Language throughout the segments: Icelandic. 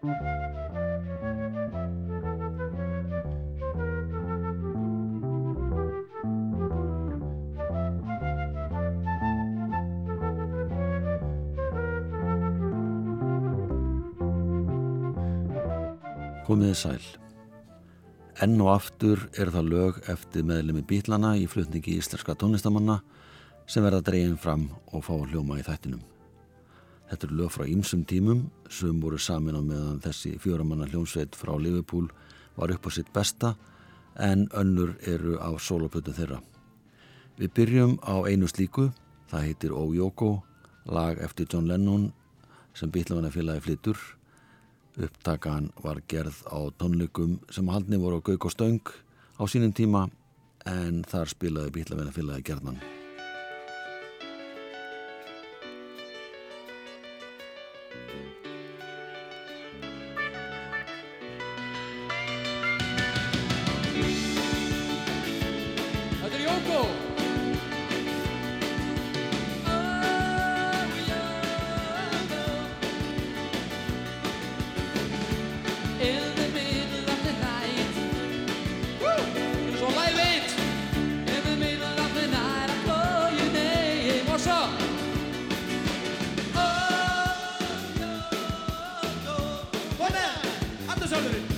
Komiði sæl. Enn og aftur er það lög eftir meðlemi bílana í flutningi íslenska tónlistamanna sem verða dreginn fram og fá hljóma í þættinum. Þetta eru lög frá ýmsum tímum sem voru samin á meðan þessi fjóramanna hljómsveit frá Liverpool var upp á sitt besta en önnur eru á soloputu þeirra. Við byrjum á einu slíku, það heitir Ó Jóko, lag eftir John Lennon sem bílafannafélagi flytur Upptakan var gerð á tónleikum sem haldni voru á Gauk og Stöng á sínum tíma en þar spilaði bílavenna félagi gerðnan. Absolute.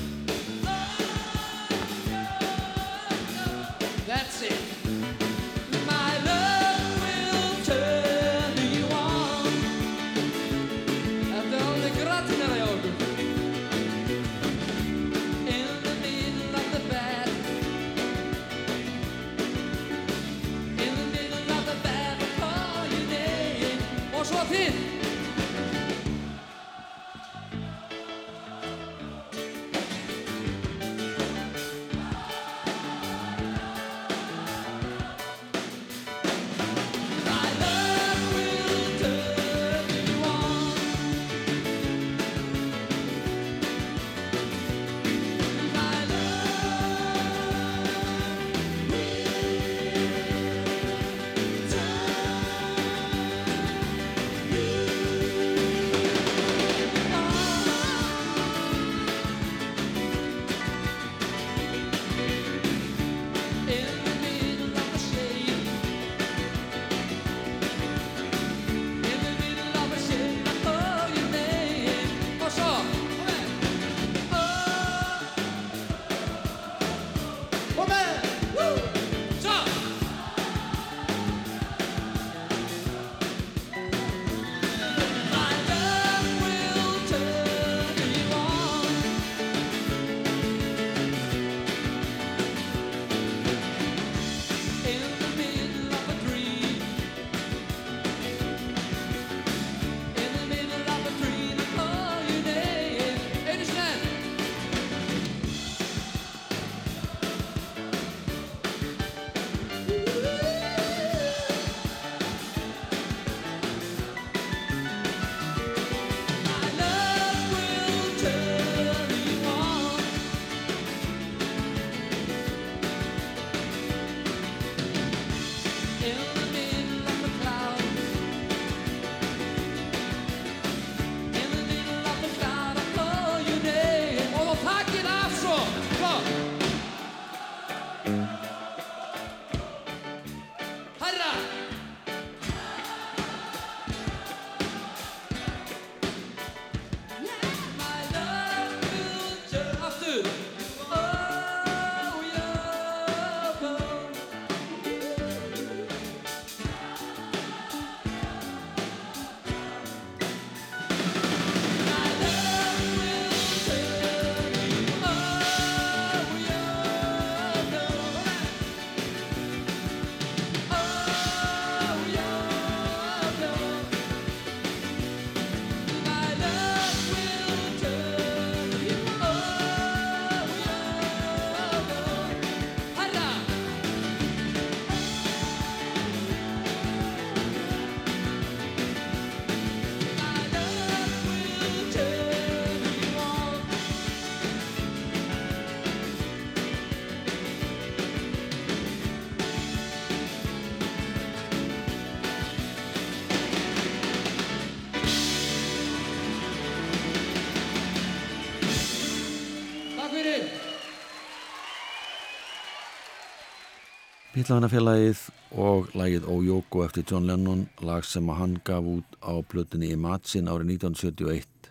Bílaðanafélagið og lagið Ójóko eftir John Lennon, lag sem hann gaf út á plötunni í Matsin árið 1971.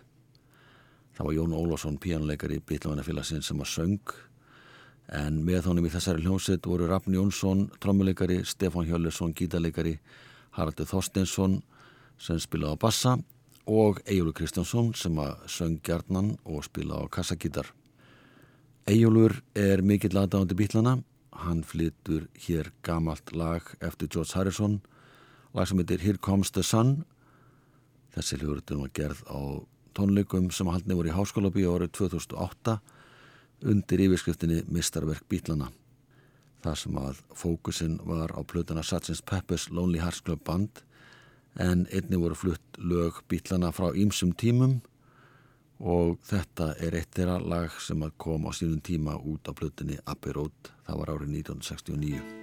Það var Jón Ólásson, píjánuleikari í Bílaðanafélagsinn sem var söng en með honum í þessari hljómsett voru Rafn Jónsson, trommuleikari, Stefan Hjöllusson, gítarleikari, Haraldur Þorsteinsson sem spilaði á bassa og Ejjólu Kristjánsson sem að söng gjarnan og spilaði á kassagítar. Ejjólur er mikill aðdáðandi bílana hann flytur hér gamalt lag eftir George Harrison. Lag sem heitir Here Comes the Sun. Þessi hljóðurinn var gerð á tónleikum sem haldni voru í háskólabíu árið 2008 undir yfirskriftinni Mistarverk Bílana þar sem að fókusin var á plötuna Sgt. Pepper's Lonely Hearts Club Band en einni voru flutt lög Bílana frá ýmsum tímum og þetta er eitt þeirra lag sem kom á sínum tíma út á plötunni Abbey Road, það var árið 1969.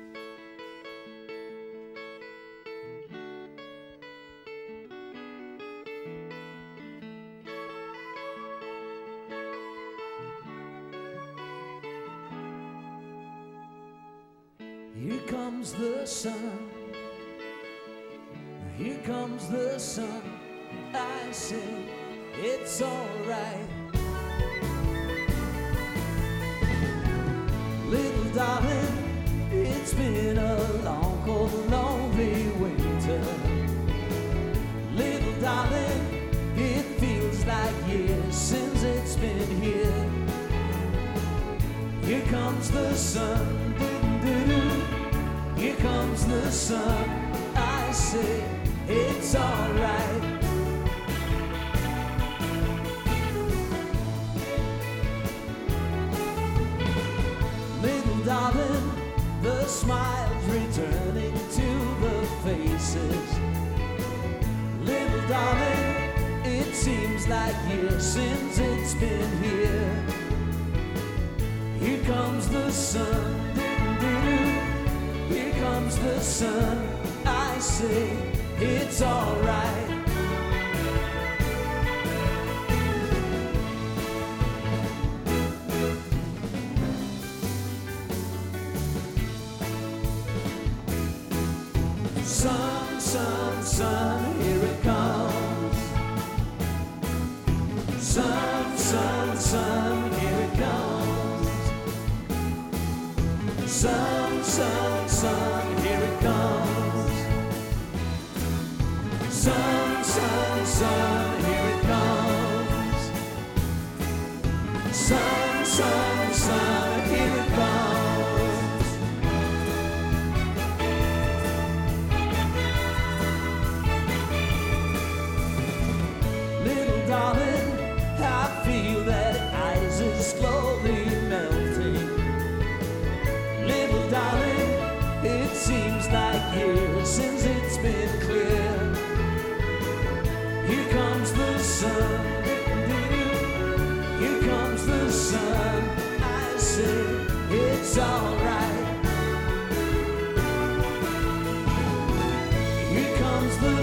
Seems like years since it's been here. Here comes the sun, here comes the sun. I say it's alright.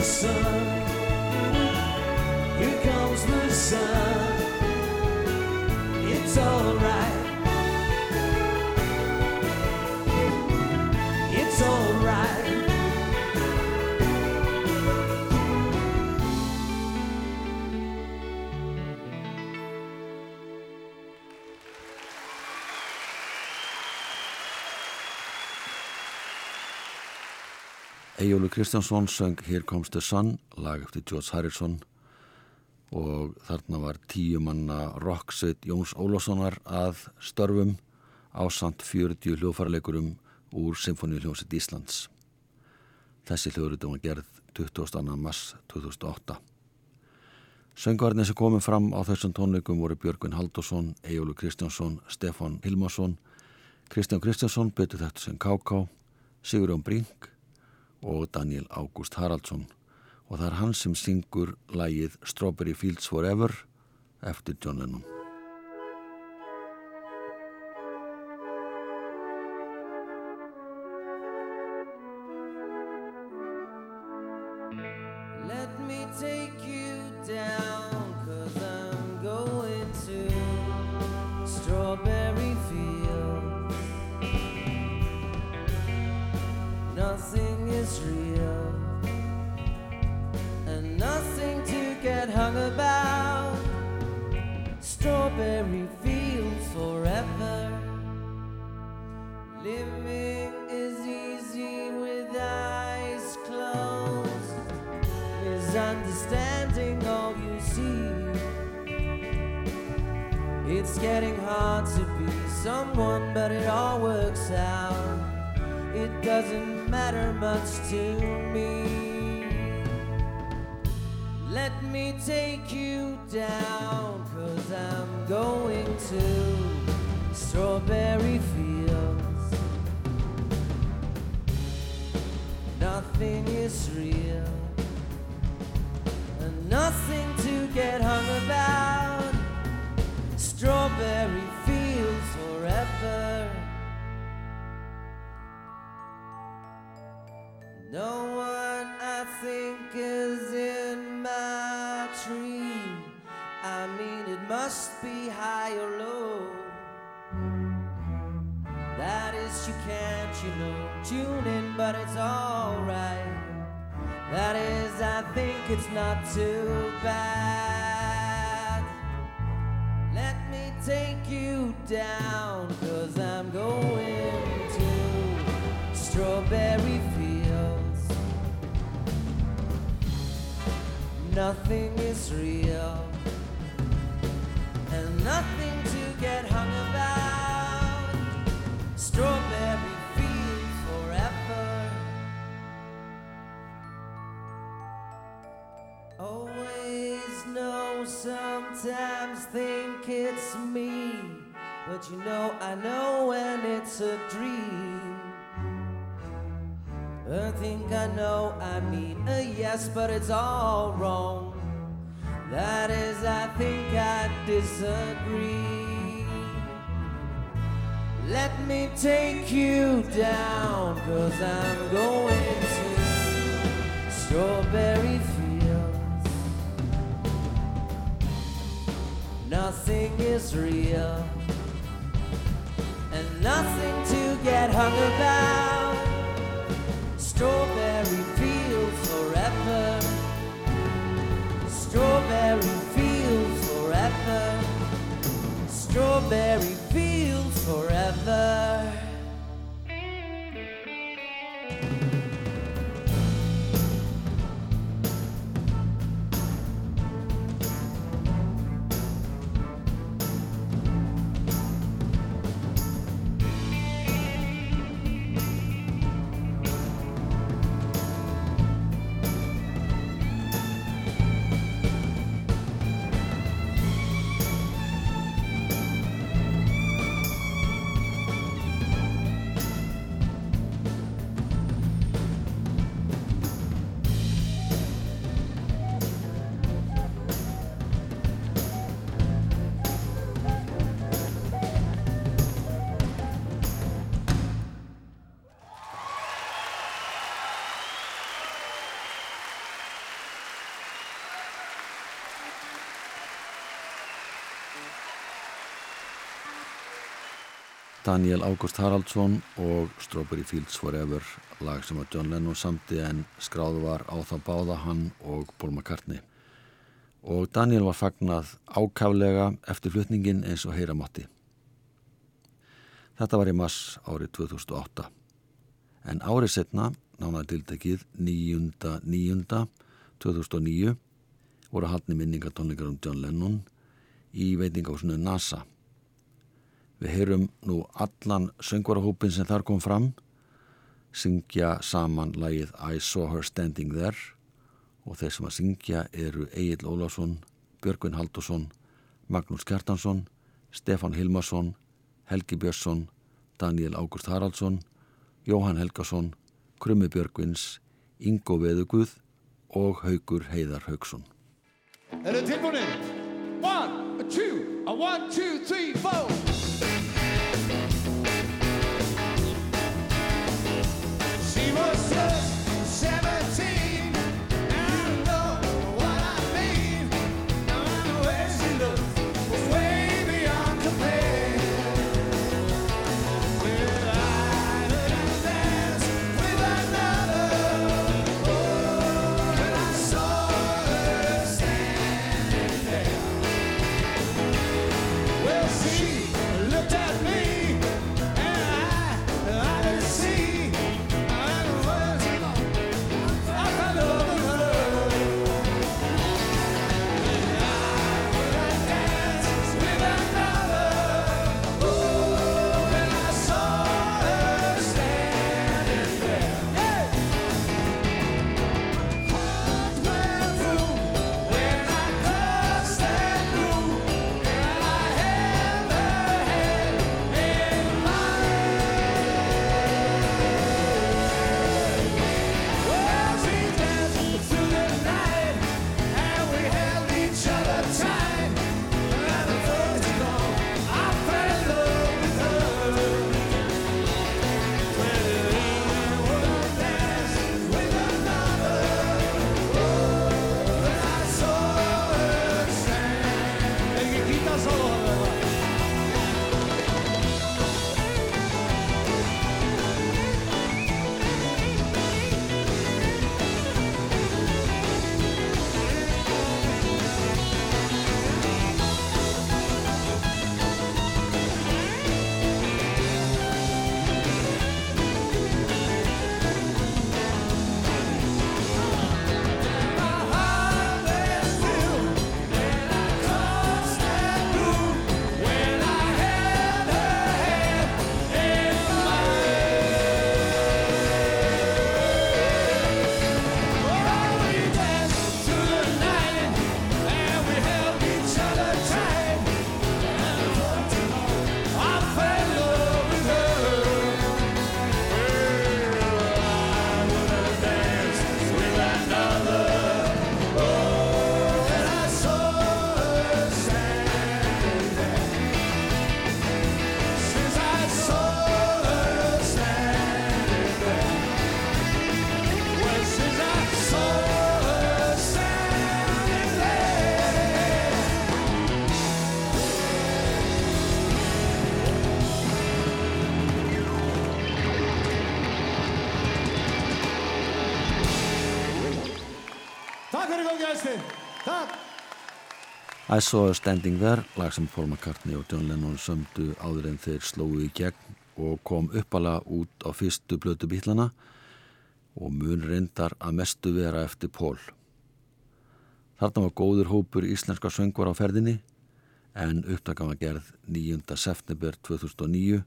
sun. Here comes the sun. It's alright. Ejjólu Kristjánsson söng Here Comes the Sun, lag eftir George Harrison og þarna var tíu manna rocksveit Jóns Ólássonar að störfum á samt 40 hljófarleikurum úr Symfóni hljómsveit Íslands. Þessi hljóðrutum var gerð 22. mars 2008. Söngvarnir sem komið fram á þessum tónleikum voru Björgvin Haldursson, Ejjólu Kristjánsson, Stefan Hilmarsson, Kristján Kristjánsson, betur þetta sem K.K., Sigurjón Brink og Daniel Ágúst Haraldsson og það er hann sem syngur lægið Strawberry Fields Forever eftir John Lennon. It's getting hard to be someone, but it all works out. It doesn't matter much to me. Let me take you down, cause I'm going to strawberry fields. Nothing is real, and nothing to get hung about. Strawberry fields forever. No one I think is in my tree. I mean, it must be high or low. That is, you can't, you know, tune in, but it's alright. That is, I think it's not too bad. Take you down, cause I'm going to strawberry fields. Nothing is real, and nothing to get hung about. Strawberry sometimes think it's me, but you know I know when it's a dream. I think I know, I mean a yes, but it's all wrong. That is, I think I disagree. Let me take you down, cause I'm going to strawberry Nothing is real, and nothing to get hung about. Strawberry fields forever. Strawberry fields forever. Strawberry fields forever. Daniel Ágúst Haraldsson og Strawberry Fields Forever lag sem að John Lennon samti en skráðu var á þá báða hann og Paul McCartney. Og Daniel var fagnað ákaflega eftir flutningin eins og heyramátti Þetta var í mass árið 2008 en árið setna nánaði tildekið 9.9.2009 voru haldni minningatónleikar um John Lennon í veitingásunu NASA Við heyrum nú allan söngvarahópin sem þar kom fram, syngja saman lagið I Saw Her Standing There og þeir sem að syngja eru Egil Ólásson, Björgvin Haldursson, Magnús Kjartansson, Stefan Hilmarsson, Helgi Björnsson, Daniel Ágúst Haraldsson, Jóhann Helgason, Krummi Björgvins, Ingo Veðuguð og Haugur Heiðar Haugsson. Er þið tilbúinir? One, two, a one, two, three, four. Fyrir góð gæsti. Takk. I Saw Her Standing There, lag sem Paul McCartney og John Lennon sömdu áður en þeir slóðu í gegn og kom uppala út á fyrstu blötu bílana og mun reyndar að mestu vera eftir Paul. Þarna var góður hópur íslenska söngvar á ferðinni en upptakan var gerð 9. september 2009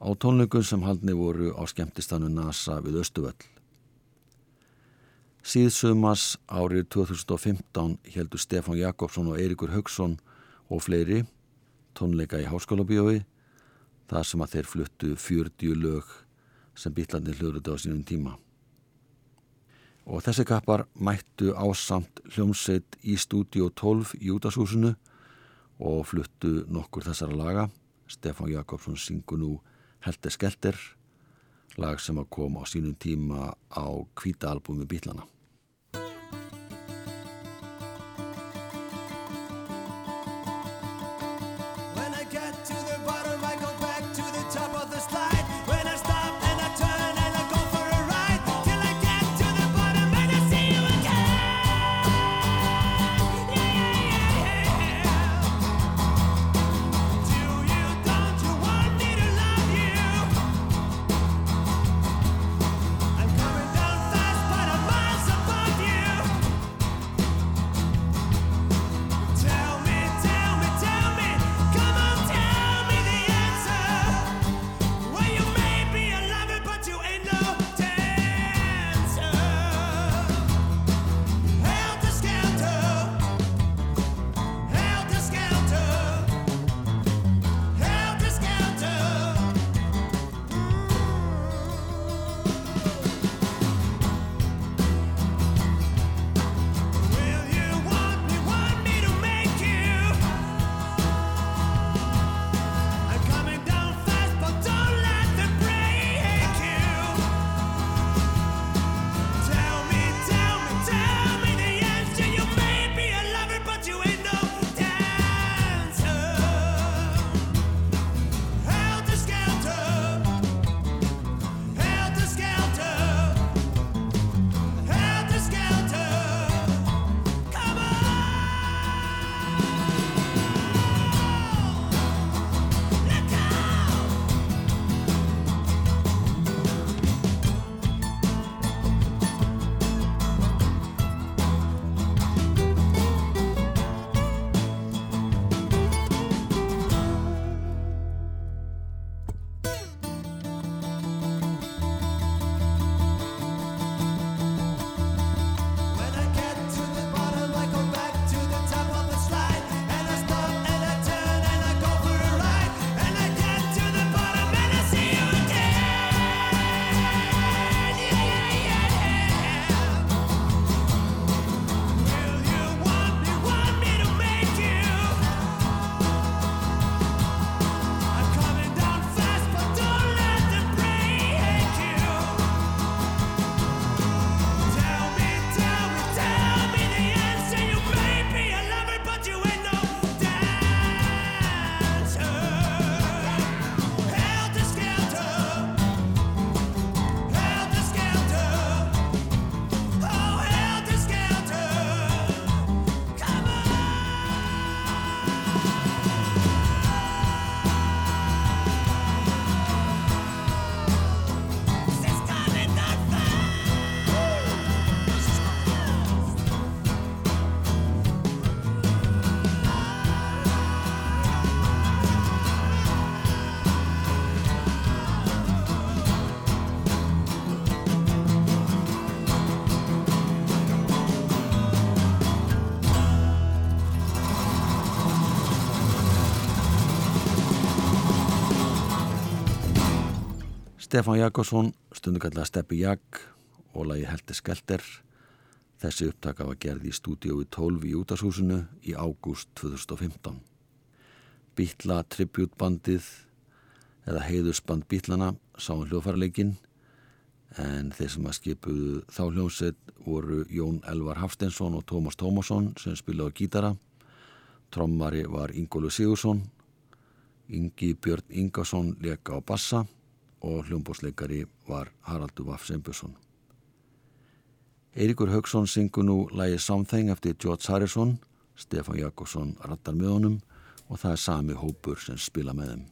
á tónleikum sem haldni voru á skemmtistanu NASA við Östuvöll. Síðsumas árið 2015 heldur Stefán Jakobsson og Eirikur Haugsson og fleiri tónleika í Háskólabíói þar sem að þeir fluttu 40 lög sem býtlandi hljóðrötu á sínum tíma. Og þessi kappar mættu ásamt hljómsveit í stúdíu 12 í útashúsinu og fluttu nokkur þessara laga. Stefán Jakobsson syngur nú Helter Skelter, lag sem að kom á sínum tíma á kvíta albumi býtlana. Stefán Jakobsson, stundu kallað Steppi Jak og lagi Helti Skelter. Þessi upptaka var gerð í stúdíói 12 í Útashúsinu í ágúst 2015. Bítla tributbandið eða heiðursband Bítlana sáum hljófarleikin en þeir sem að skipuðu þá hljómsett voru Jón Elvar Hafstensson og Tómas Tómasson sem spilaði gítara. Trommari var Ingólu Sigursson, Ingi Björn Ingarsson leka á bassa og hljómbósleikari var Haraldur Vaff Sembjörnsson. Eiríkur Haugsson syngur nú lægi Something eftir George Harrison, Stefán Jakobsson rattar með honum og það er sami hópur sem spila með þeim.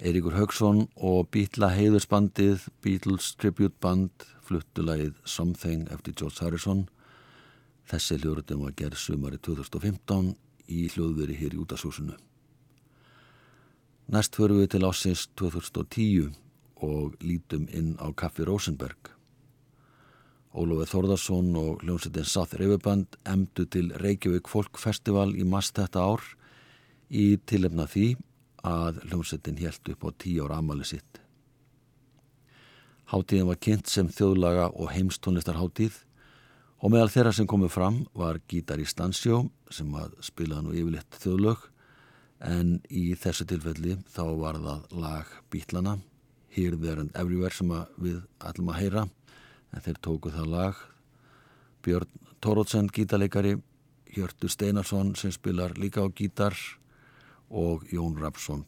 Eiríkur Haugsson og Bítla heiðursbandið Beatles Tribute Band fluttulagið Something eftir George Harrison. Þessi hljóruðum var gerð sumari 2015 í hljóðveri hér í útasúsinu. Næst förum við til ásins 2010 og lítum inn á Kaffi Rosenberg. Ólofur Þórðarsson og hljómsveitin South Riverband emdu til Reykjavík Folk Festival í mast þetta ár í tilefna því að hljómsveitin helt upp á tíu ára amali sitt. Háttíðin var kynnt sem þjóðlaga og heimstónlistarháttíð og meðal þeirra sem komið fram var gítar í Stansjó sem að spilaði nú yfirleitt þjóðlög en í þessu tilfelli þá var það lag Bítlana Here, There and Everywhere sem við ætlum að heyra en þeir tóku það lag Björn Tórótsen gítarleikari Hjörtur Steinarsson sem spilar líka á gítar og Jón Rapsson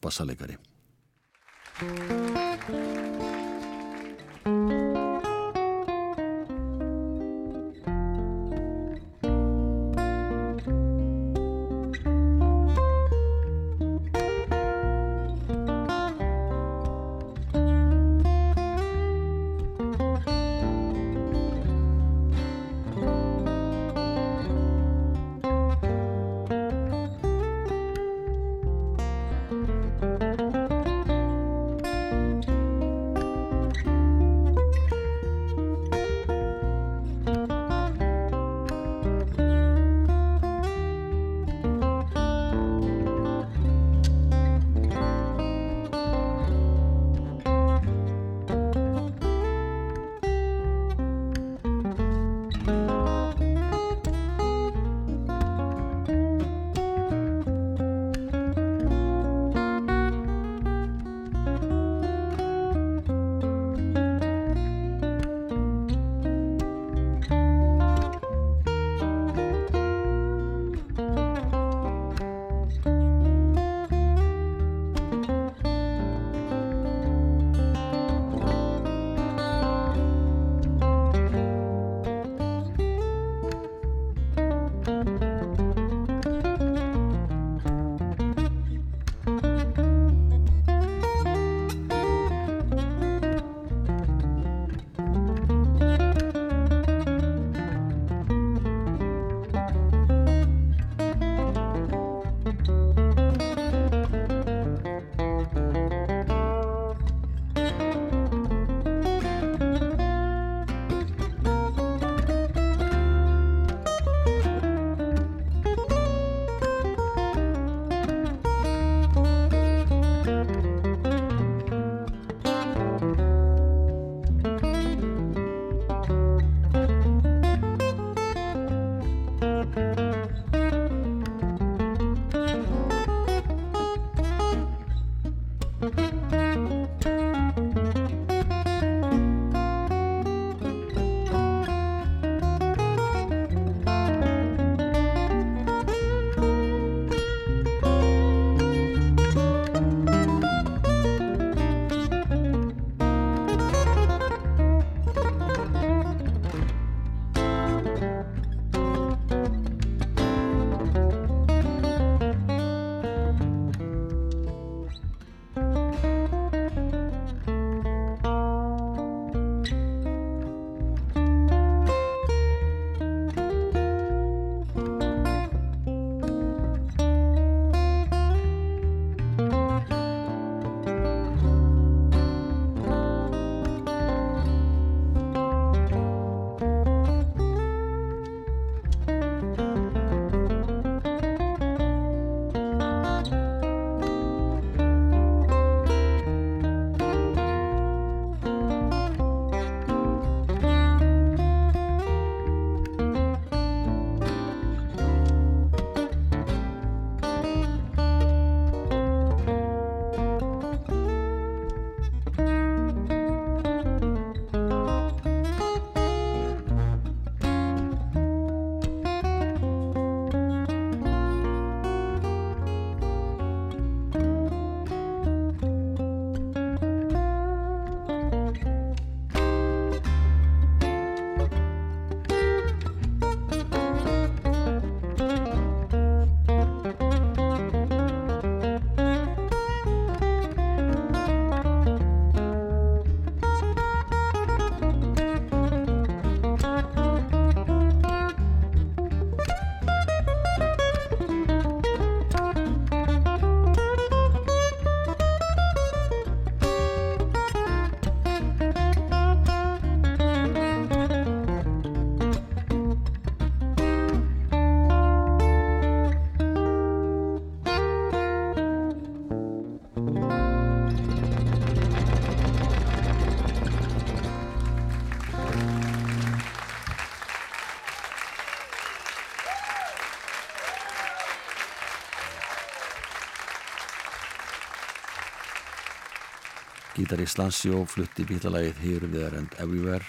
bassaleikari Gítari Slansjó flutti bílalagið Here, There and Everywhere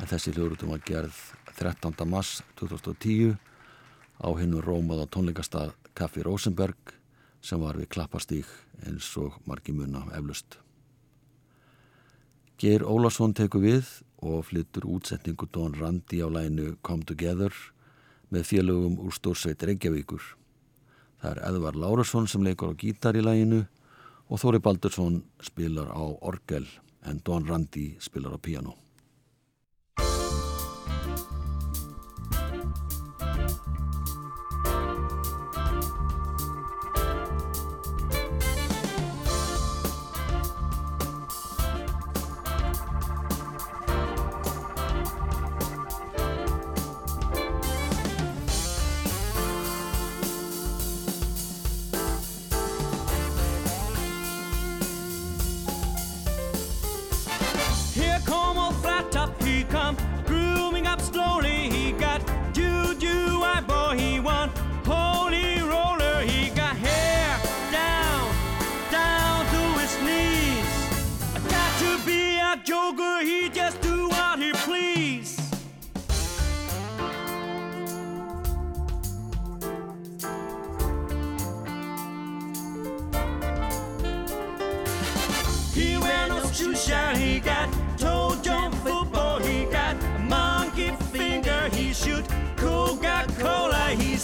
en þessi hljórutum var gerð 13. mars 2010 á hinnu rómaða tónleikastað Kaffi Rosenberg sem var við klappastík eins og margi munna eflust. Geir Ólarsson tekur við og flyttur útsetningu Don Randi á læginu Come Together með félögum úr Stórsveit Reykjavíkur. Það er Edvar Lárusson sem leikur á gítar í læginu og Þóri Baldursson spilar á orgel en Don Randi spilar á piano.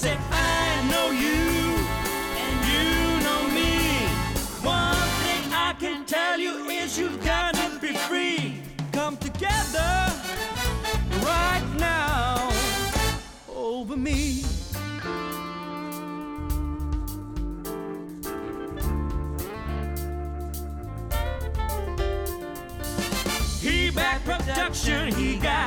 Said, I know you, and you know me. One thing I can tell you is you've got to be free. Come together right now over me. He back production, he got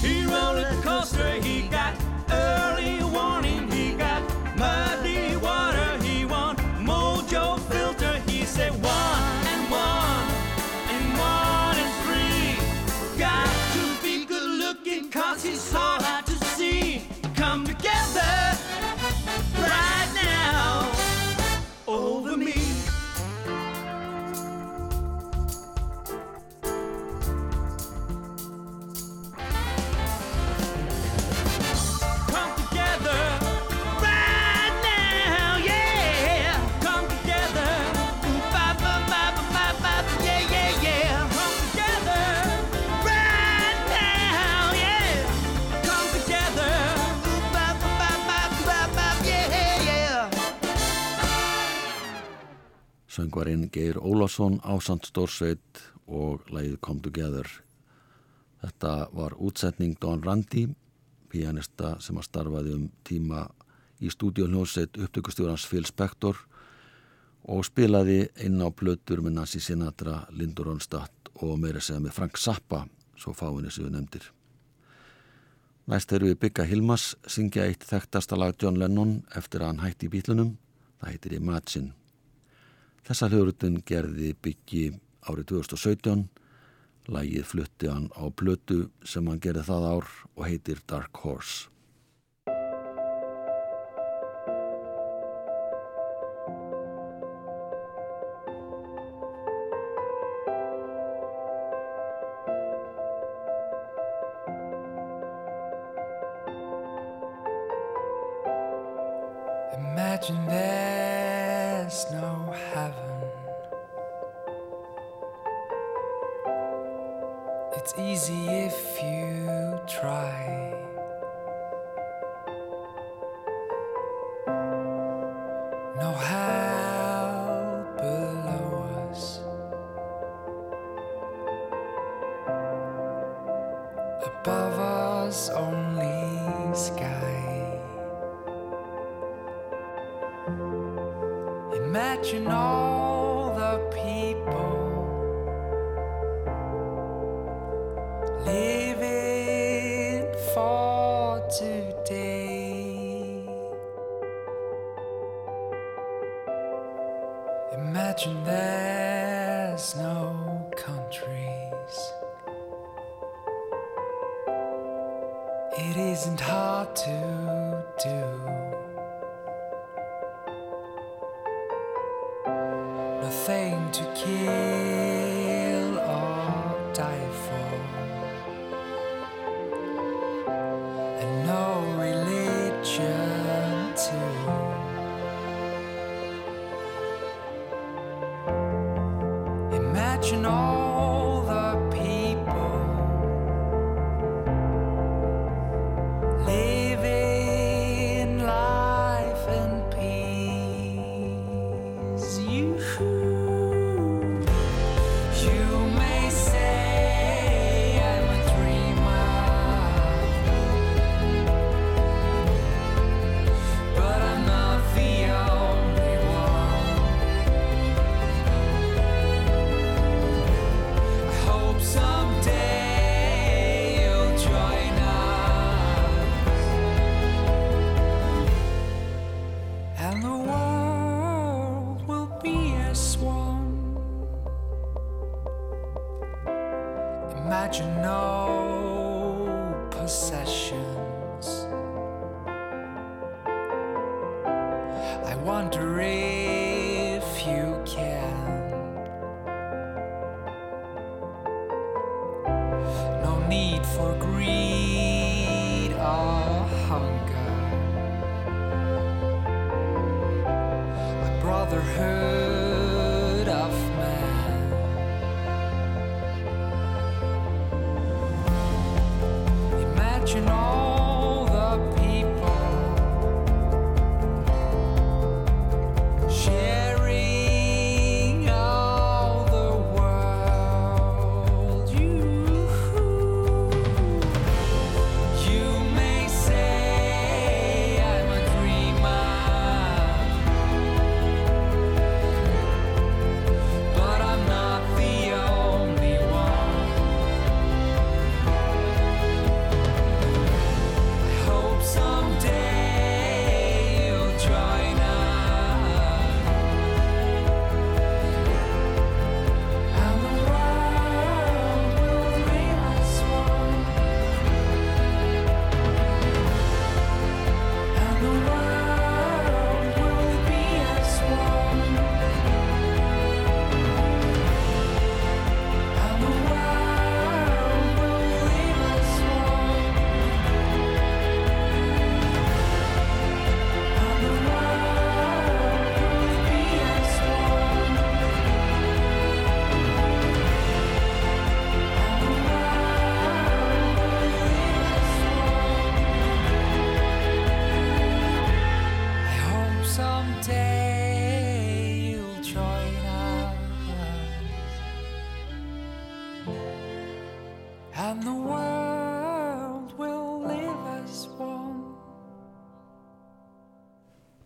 He roller coaster, Söngvarinn Geir Ólafsson á Sant Stórsveit og lægið Come Together. Þetta var útsetning Don Randi, pianista sem að starfaði um tíma í stúdíóhljósett upptökustjórans Phil Spector og spilaði inn á plötur með Nancy Sinatra, Lindur Ronstadt og meira segja með Frank Zappa, svo fáinni sem við nefndir. Næst eru við Bygga Hilmas syngja eitt þekktasta lag John Lennon eftir að hann hætti í bílunum, það heitir Imagine. Þessa hljóðrutun gerði Byggi árið 2017. Lægið flutti hann á plötu sem hann gerði það ár og heitir Dark Horse. Nothing to kill or die for.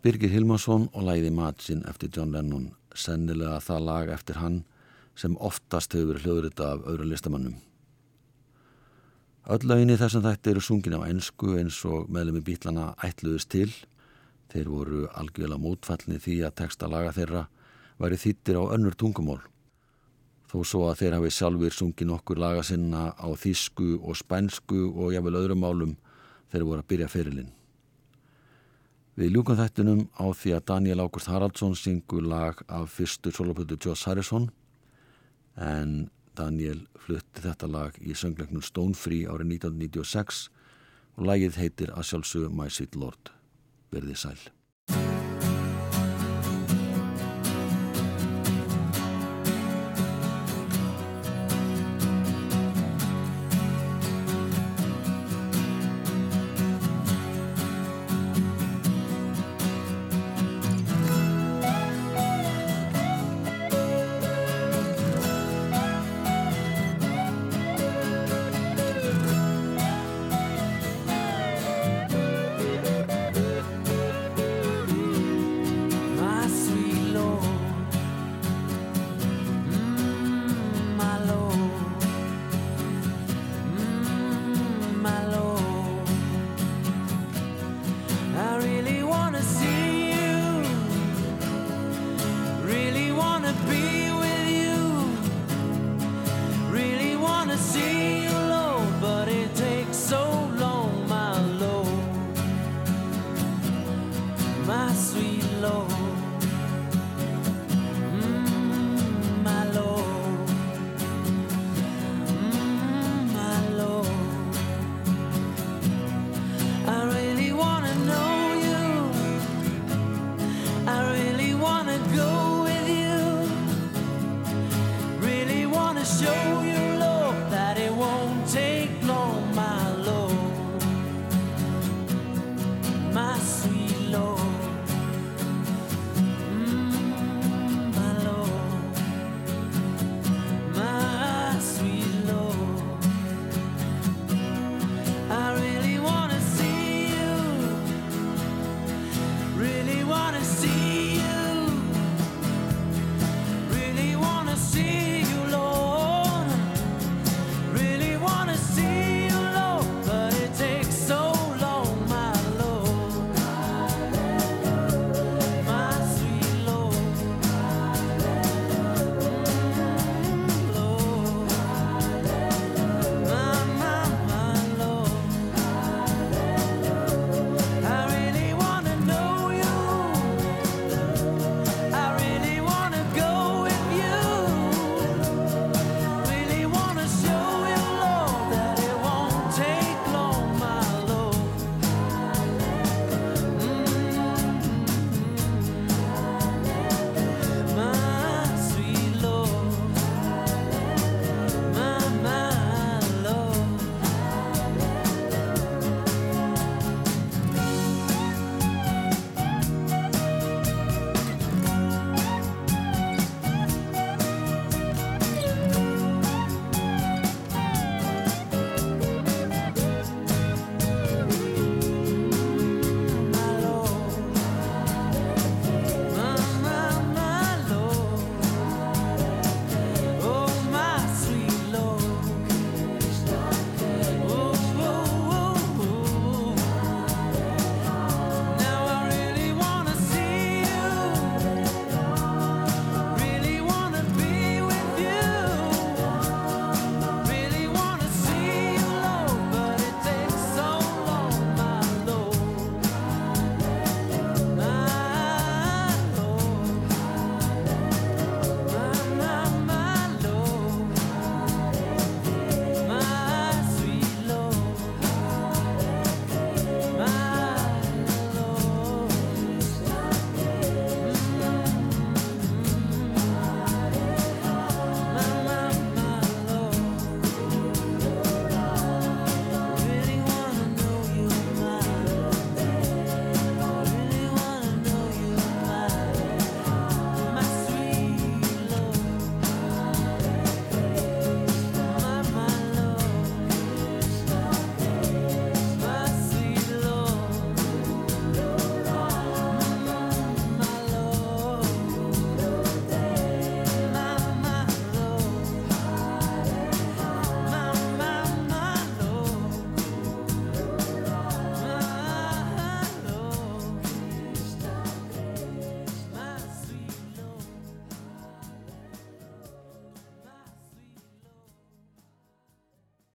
Birgir Hilmarsson og læði Matsin eftir John Lennon, sennilega það lag eftir hann sem oftast hefur verið hljóðrita af öðrum listamannum. Öll lögin í þessum þætti eru sungin á ensku eins og meðlemi bítlana ætluðist til. Þeir voru algjörlega mótfallni því að texta laga þeirra væri þýttir á önnur tungumól. Þó svo að þeir hafi sjálfur sungin okkur laga sinna á þýsku og spænsku og jáfnvel öðrum málum þeir voru að byrja fyrirlinn. Við ljúkum þættunum á því að Daniel Ágúst Haraldsson syngur lag af fyrstu solopötu Joss Harrison en Daniel flutti þetta lag í söngleiknum Stone Free árið 1996 og lagið heitir að sjálfsögum My Sweet Lord. Verðið sæl.